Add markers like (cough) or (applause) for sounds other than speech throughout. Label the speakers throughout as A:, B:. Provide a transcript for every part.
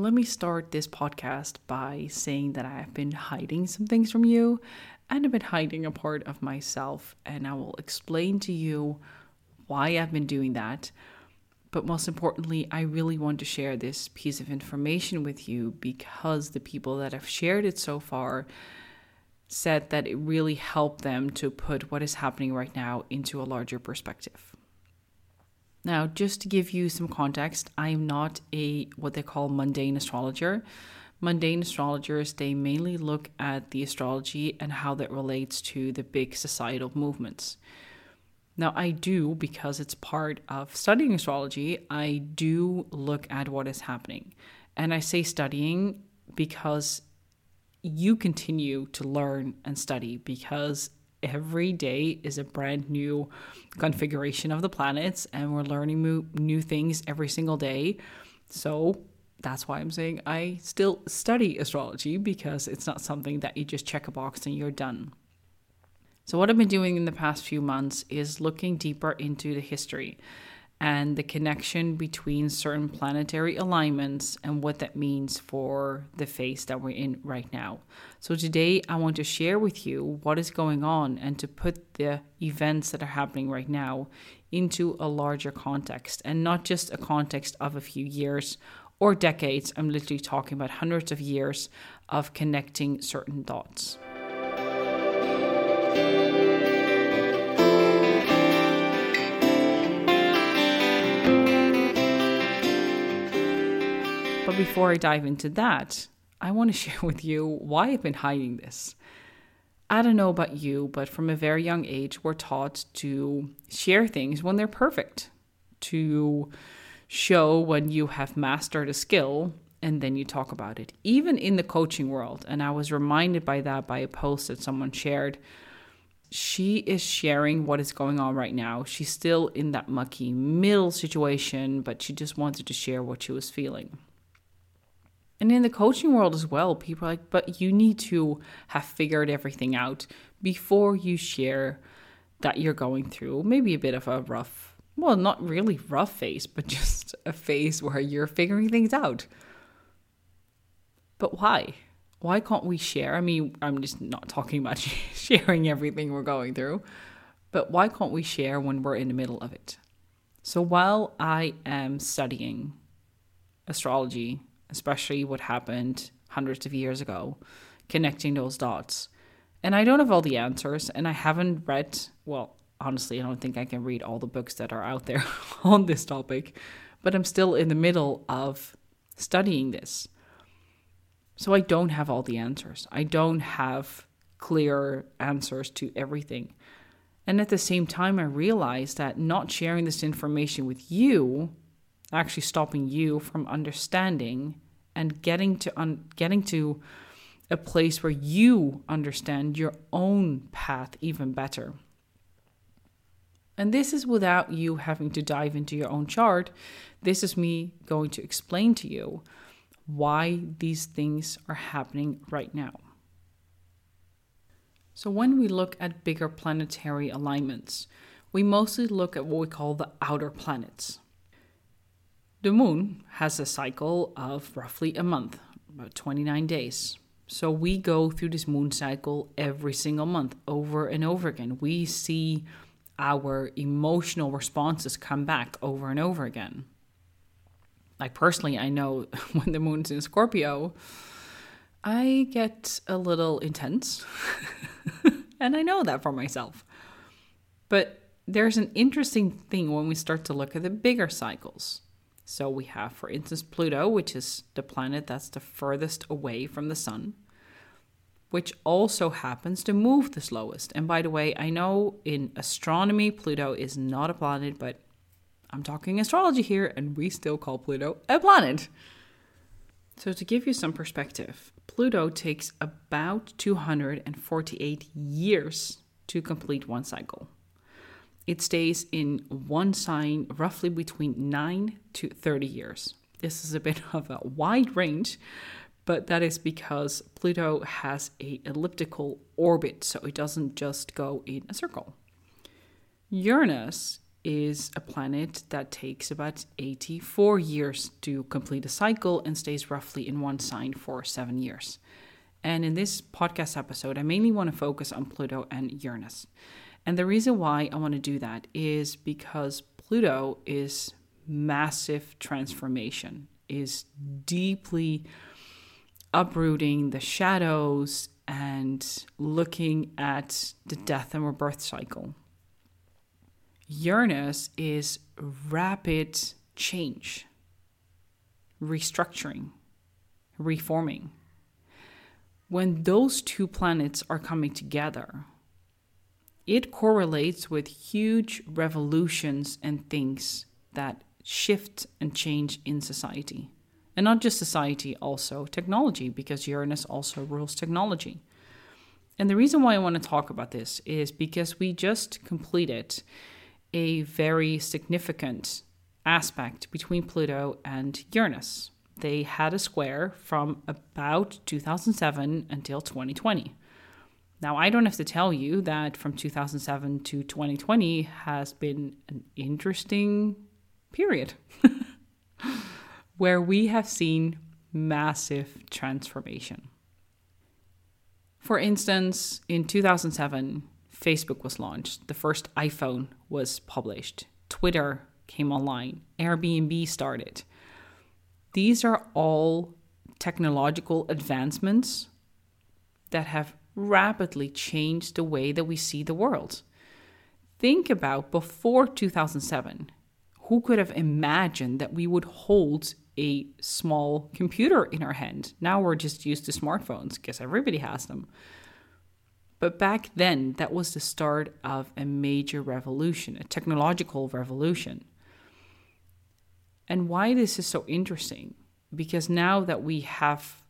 A: let me start this podcast by saying that I've been hiding some things from you and I've been hiding a part of myself, and I will explain to you why I've been doing that. But most importantly, I really want to share this piece of information with you because the people that have shared it so far said that it really helped them to put what is happening right now into a larger perspective. Now, just to give you some context, I'm not a what they call mundane astrologer. Mundane astrologers, they mainly look at the astrology and how that relates to the big societal movements. Now, I do, because it's part of studying astrology, I do look at what is happening. And I say studying because you continue to learn and study because every day is a brand new configuration of the planets and we're learning new things every single day. So that's why I'm saying I still study astrology because it's not something that you just check a box and you're done. So, what I've been doing in the past few months is looking deeper into the history and the connection between certain planetary alignments and what that means for the phase that we're in right now. So, today I want to share with you what is going on and to put the events that are happening right now into a larger context and not just a context of a few years or decades. I'm literally talking about hundreds of years of connecting certain dots. But before I dive into that, I want to (laughs) share with you why I've been hiding this. I don't know about you, but from a very young age, we're taught to share things when they're perfect, to show when you have mastered a skill, and then you talk about it, even in the coaching world. And I was reminded by that by a post that someone shared. She is sharing what is going on right now. She's still in that mucky middle situation, but she just wanted to share what she was feeling. And in the coaching world as well, people are like, but you need to have figured everything out before you share that you're going through maybe a bit of a rough, well, not really rough phase, but (laughs) just a phase where you're figuring things out. But why? Why can't we share? I mean, I'm just not talking about (laughs) sharing everything we're going through, but why can't we share when we're in the middle of it? So while I am studying astrology especially what happened hundreds of years ago, connecting those dots. And I don't have all the answers, and I haven't read, well, honestly, I don't think I can read all the books that are out there (laughs) on this topic, but I'm still in the middle of studying this. So I don't have all the answers. I don't have clear answers to everything. And at the same time, I realize that not sharing this information with you actually stopping you from understanding and getting to un- getting to a place where you understand your own path even better. And this is without you having to dive into your own chart. This is me going to explain to you why these things are happening right now. So, when we look at bigger planetary alignments, we mostly look at what we call the outer planets. The moon has a cycle of roughly a month, about 29 days. So we go through this moon cycle every single month over and over again. We see our emotional responses come back over and over again. Like personally, I know (laughs) when the moon's in Scorpio, I get a little intense. (laughs) and I know that for myself. But there's an interesting thing when we start to look at the bigger cycles. So we have, for instance, Pluto, which is the planet that's the furthest away from the sun, which also happens to move the slowest. And by the way, I know in astronomy, Pluto is not a planet, but I'm talking astrology here, and we still call Pluto a planet. So, to give you some perspective, Pluto takes about 248 years to complete one cycle it stays in one sign roughly between 9 to 30 years. This is a bit (laughs) of a wide range, but that is because Pluto has a elliptical orbit, so it doesn't just go in a circle. Uranus is a planet that takes about 84 years to complete a cycle and stays roughly in one sign for seven years. And in this podcast episode, I mainly want to focus on Pluto and Uranus. And the reason why I want to do that is because Pluto is massive transformation, is deeply uprooting the shadows and looking at the death and rebirth cycle. Uranus is rapid change, restructuring, reforming. When those two planets are coming together, it correlates with huge revolutions and things that shift and change in society. And not just society, also technology, because Uranus also rules technology. And the reason why I want to talk about this is because we just completed a very significant aspect between Pluto and Uranus. They had a square from about 2007 until 2020. Now, I don't have to tell you that from 2007 to 2020 has been an interesting period (laughs) where we have seen massive transformation. For instance, in 2007, Facebook was launched, the first iPhone was published, Twitter came online, Airbnb started. These are all technological advancements that have rapidly changed the way that we see the world. Think about before 2007. Who could have imagined that we would hold a small computer in our hand? Now we're just used to smartphones because everybody has them. But back then, that was the start of a major revolution, a technological revolution. And why this is so interesting? Because now that we have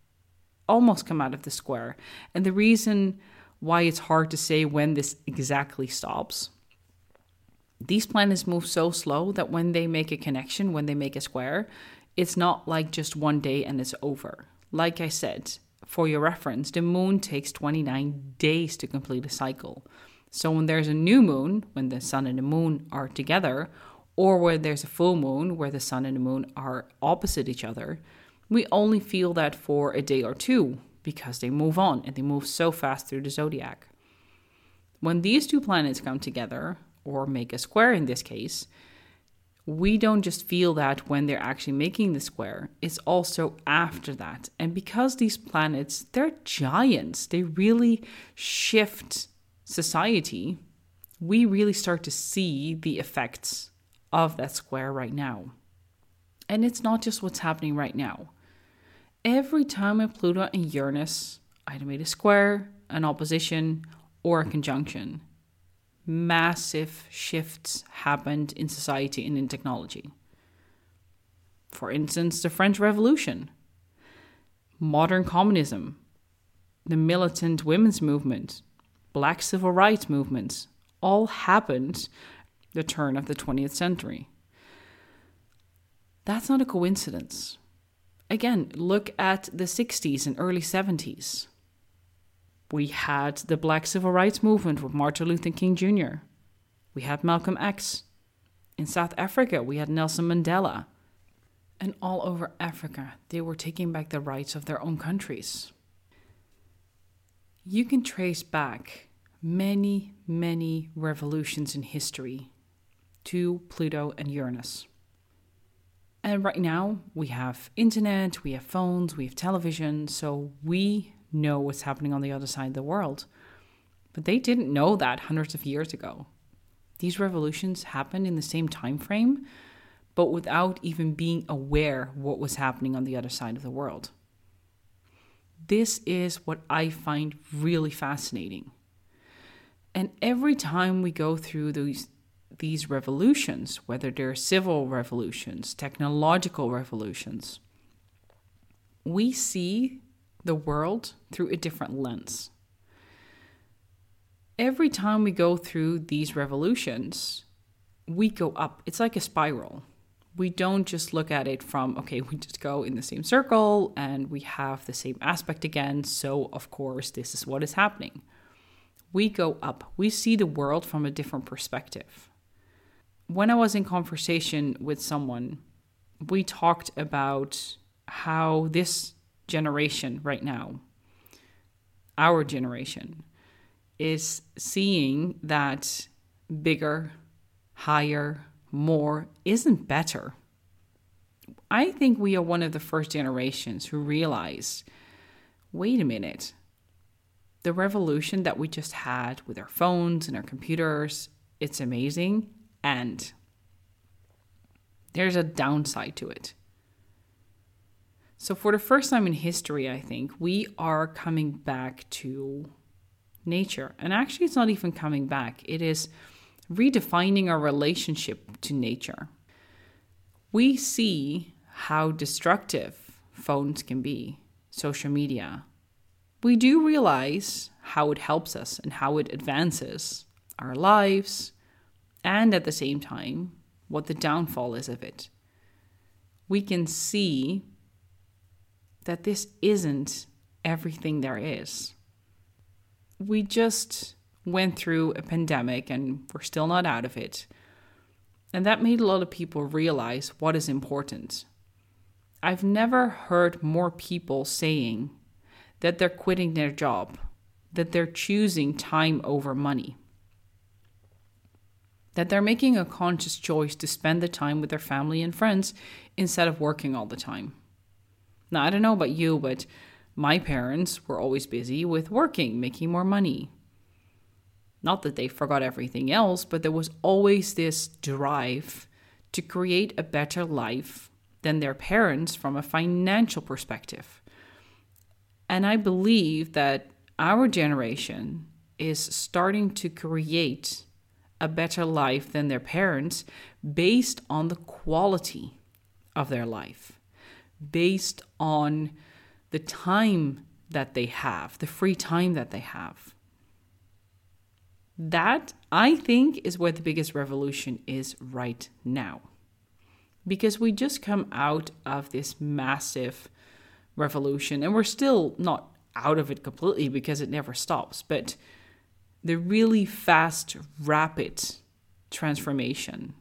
A: almost come out of the square. And the reason why it's hard to say when this exactly stops. These planets move so slow that when they make a connection, when they make a square, it's not like just one day and it's over. Like I said, for your reference, the moon takes 29 days to complete a cycle. So when there's a new moon, when the sun and the moon are together, or when there's a full moon where the sun and the moon are opposite each other, we only feel that for a day or two because they move on and they move so fast through the zodiac. When these two planets come together, or make a square in this case, we don't just feel that when they're actually making the square, it's also after that. And because these planets, they're giants, they really shift society, we really start to see the effects of that square right now. And it's not just what's happening right now. Every time a Pluto and Uranus either made a square, an opposition, or a conjunction, massive shifts happened in society and in technology. For instance, the French Revolution, modern communism, the militant women's movement, black civil rights movements, all happened the turn of the 20th century. That's not a coincidence. Again, look at the 60s and early 70s. We had the Black Civil Rights Movement with Martin Luther King Jr. We had Malcolm X. In South Africa, we had Nelson Mandela. And all over Africa, they were taking back the rights of their own countries. You can trace back many, many revolutions in history to Pluto and Uranus. And right now, we have internet, we have phones, we have television, so we know what's happening on the other side of the world. But they didn't know that hundreds of years ago. These revolutions happened in the same time frame, but without even being aware what was happening on the other side of the world. This is what I find really fascinating. And every time we go through these these revolutions, whether they're civil revolutions, technological revolutions, we see the world through a different lens. Every time we go through these revolutions, we go up. It's like a spiral. We don't just look at it from, okay, we just go in the same circle and we have the same aspect again. So, of course, this is what is happening. We go up. We see the world from a different perspective. When I was in conversation with someone, we talked about how this generation right now, our generation, is seeing that bigger, higher, more isn't better. I think we are one of the first generations who realize wait a minute, the revolution that we just had with our phones and our computers, it's amazing. And there's a downside to it. So, for the first time in history, I think we are coming back to nature. And actually, it's not even coming back, it is redefining our relationship to nature. We see how destructive phones can be, social media. We do realize how it helps us and how it advances our lives, and at the same time, what the downfall is of it. We can see that this isn't everything there is. We just went through a pandemic and we're still not out of it. And that made a lot of people realize what is important. I've never heard more people saying that they're quitting their job, that they're choosing time over money, that they're making a conscious choice to spend the time with their family and friends instead of working all the time. Now, I don't know about you, but my parents were always busy with working, making more money. Not that they forgot everything else, but there was always this drive to create a better life than their parents from a financial perspective. And I believe that our generation is starting to create a better life than their parents based on the quality of their life based on the time that they have, the free time that they have. That, I think, is where the biggest revolution is right now. Because we just come out of this massive revolution, and we're still not out of it completely because it never stops, but the really fast, rapid transformation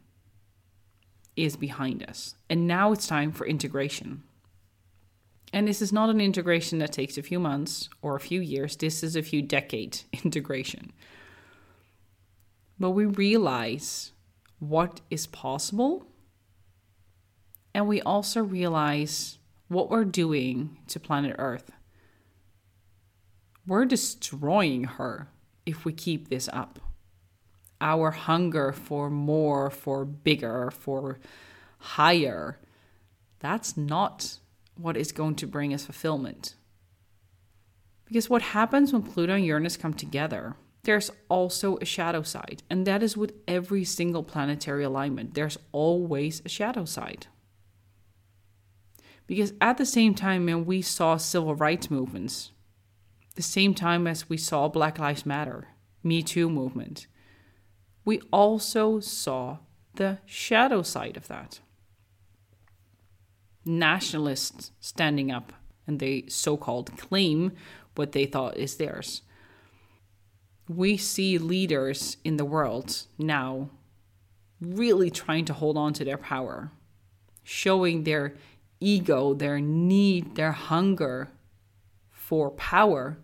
A: is behind us. And now it's time for integration. And this is not an integration that takes a few months or a few years, this is a few decade (laughs) integration. But we realize what is possible, and we also realize what we're doing to planet Earth. We're destroying her if we keep this up. Our hunger for more, for bigger, for higher, that's not what is going to bring us fulfillment. Because what happens when Pluto and Uranus come together, there's also a shadow side. And that is with every single planetary alignment. There's always a shadow side. Because at the same time, when we saw civil rights movements, the same time as we saw Black Lives Matter, Me Too movement, we also saw the shadow side of that nationalists standing up and they so called claim what they thought is theirs. We see leaders in the world now really trying to hold on to their power, showing their ego, their need, their hunger for power.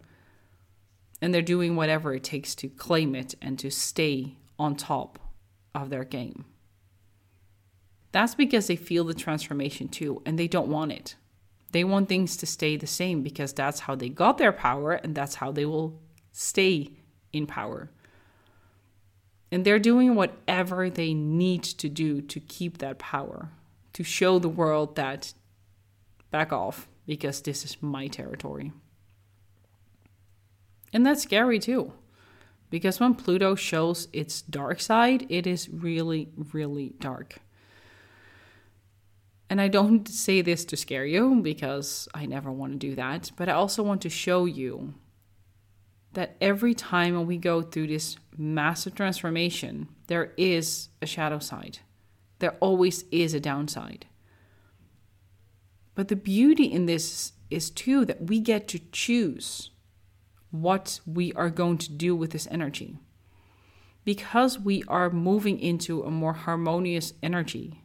A: And they're doing whatever it takes to claim it and to stay on top of their game. That's because they feel the transformation too, and they don't want it. They want things to stay the same because that's how they got their power and that's how they will stay in power. And they're doing whatever they need to do to keep that power, to show the world that back off because this is my territory. And that's scary too. Because when Pluto shows its dark side, it is really, really dark. And I don't say this to scare you because I never want to do that, but I also want to show you that every time when we go through this massive transformation, there is a shadow side. There always is a downside. But the beauty in this is too that we get to choose what we are going to do with this energy. because we are moving into a more harmonious energy,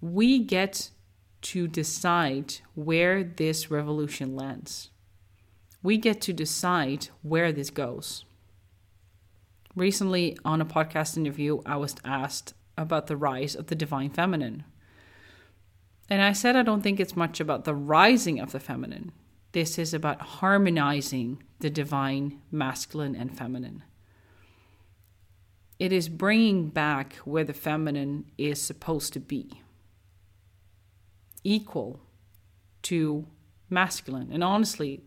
A: we get to decide where this revolution lands. We get to decide where this goes. Recently, on a podcast interview, I was asked about the rise of the divine feminine. And I said I don't think it's much about the rising of the feminine. This is about harmonizing the divine masculine and feminine. It is bringing back where the feminine is supposed to be equal to masculine. And honestly,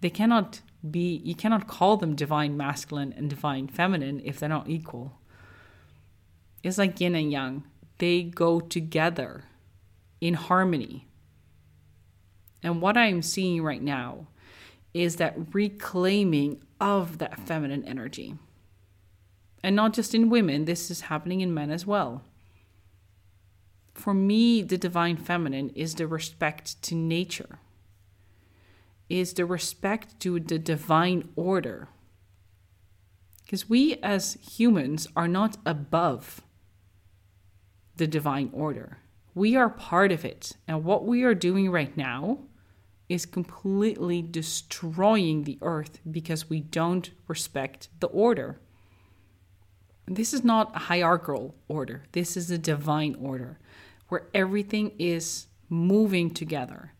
A: they cannot be, you cannot call them divine masculine and divine feminine if they're not equal. It's like yin and yang, they go together in harmony. And what I'm seeing right now is that reclaiming of that feminine energy. And not just in women, this is happening in men as well. For me, the divine feminine is the respect to nature, is the respect to the divine order. Because we as humans are not above the divine order. We are part of it. And what we are doing right now is completely destroying the earth because we don't respect the order. This is not a hierarchical order, this is a divine order where everything is moving together.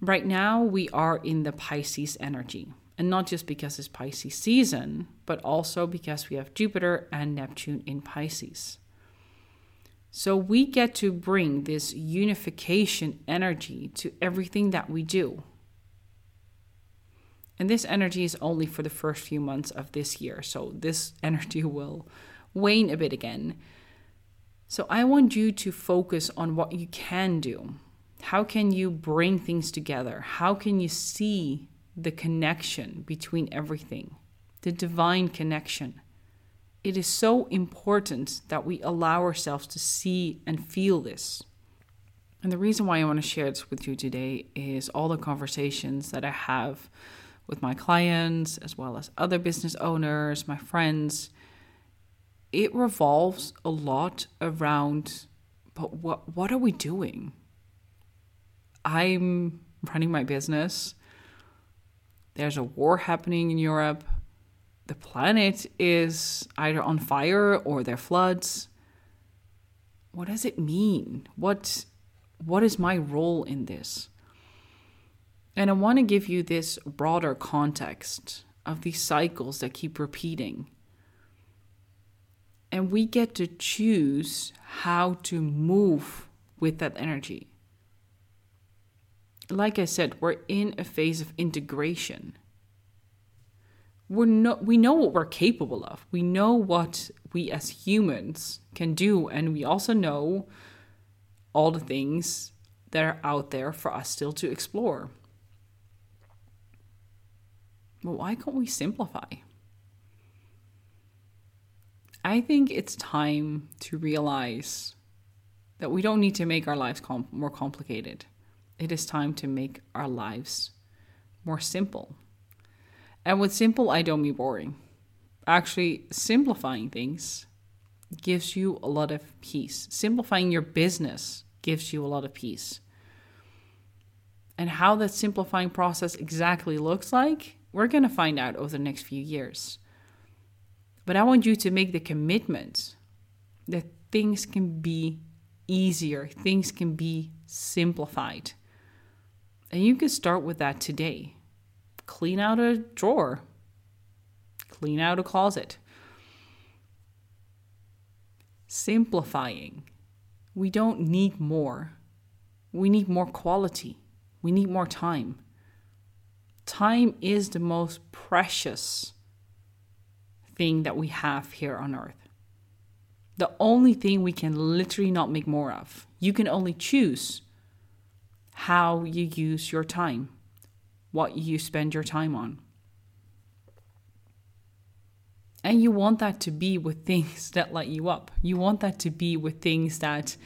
A: Right now, we are in the Pisces energy. And not just because it's Pisces season, but also because we have Jupiter and Neptune in Pisces. So we get to bring this unification energy to everything that we do. And this energy is only for the first few months of this year. So this (laughs) energy will wane a bit again. So I want you to focus on what you can do. How can you bring things together? How can you see the connection between everything? The divine connection. It is so important that we allow ourselves to see and feel this. And the reason why I want to share this with you today is all the conversations that I have with my clients, as well as other business owners, my friends, it revolves a lot around but what what are we doing? I'm running my business. There's a war happening in Europe. The planet is either on fire or there are floods. What does it mean? What what is my role in this? And I want to give you this broader context of these cycles that keep repeating and we get to choose how to move with that energy. Like I said, we're in a phase of integration. We're we know what we're capable of. We know what we as humans can do, and we also know all the things that are out there for us still to explore. But why can't we simplify? I think it's time to realize that we don't need to make our lives com- more complicated. It is time to make our lives more simple. And with simple, I don't mean boring. Actually, simplifying things gives you a lot of peace. Simplifying your business gives you a lot of peace. And how that simplifying process exactly looks like, we're going to find out over the next few years. But I want you to make the commitment that things can be easier, things can be simplified. And you can start with that today. Clean out a drawer, clean out a closet. Simplifying. We don't need more. We need more quality. We need more time. Time is the most precious thing that we have here on earth. The only thing we can literally not make more of. You can only choose how you use your time, what you spend your time on. And you want that to be with things that light you up. You want that to be with things that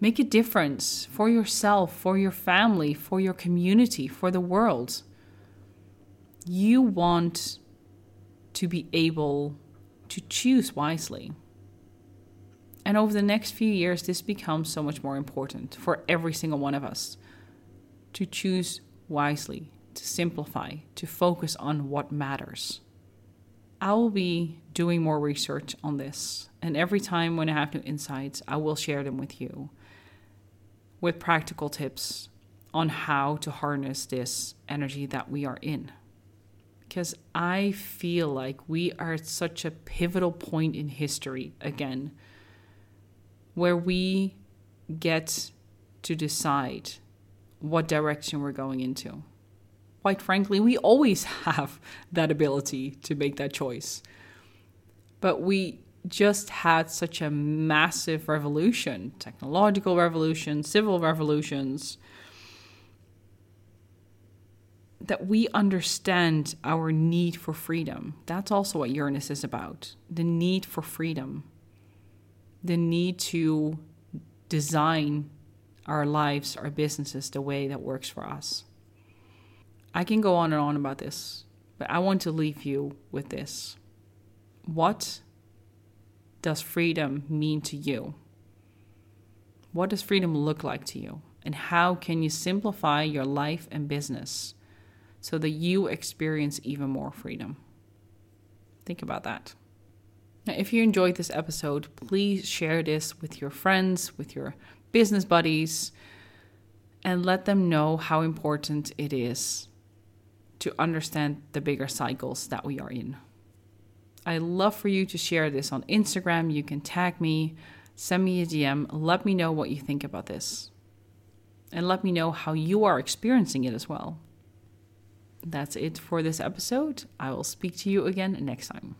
A: make a difference for yourself, for your family, for your community, for the world. You want to be able to choose wisely. And over the next few years, this becomes so much more important for every single one of us to choose wisely, to simplify, to focus on what matters. I will be doing more research on this, and every time when I have new insights, I will share them with you with practical tips on how to harness this energy that we are in. Because I feel like we are at such a pivotal point in history again, where we get to decide what direction we're going into quite frankly, we always (laughs) have that ability to make that choice. But we just had such a massive revolution technological revolution, civil revolutions that we understand our need for freedom. That's also what Uranus is about the need for freedom, the need to design our lives, our businesses the way that works for us. I can go on and on about this, but I want to leave you with this. What does freedom mean to you? What does freedom look like to you? And how can you simplify your life and business so that you experience even more freedom? Think about that. Now, if you enjoyed this episode, please share this with your friends, with your business buddies, and let them know how important it is to understand the bigger cycles that we are in. I love for you to share this on Instagram. You can tag me, send me a DM, let me know what you think about this. And let me know how you are experiencing it as well. That's it for this episode. I will speak to you again next time.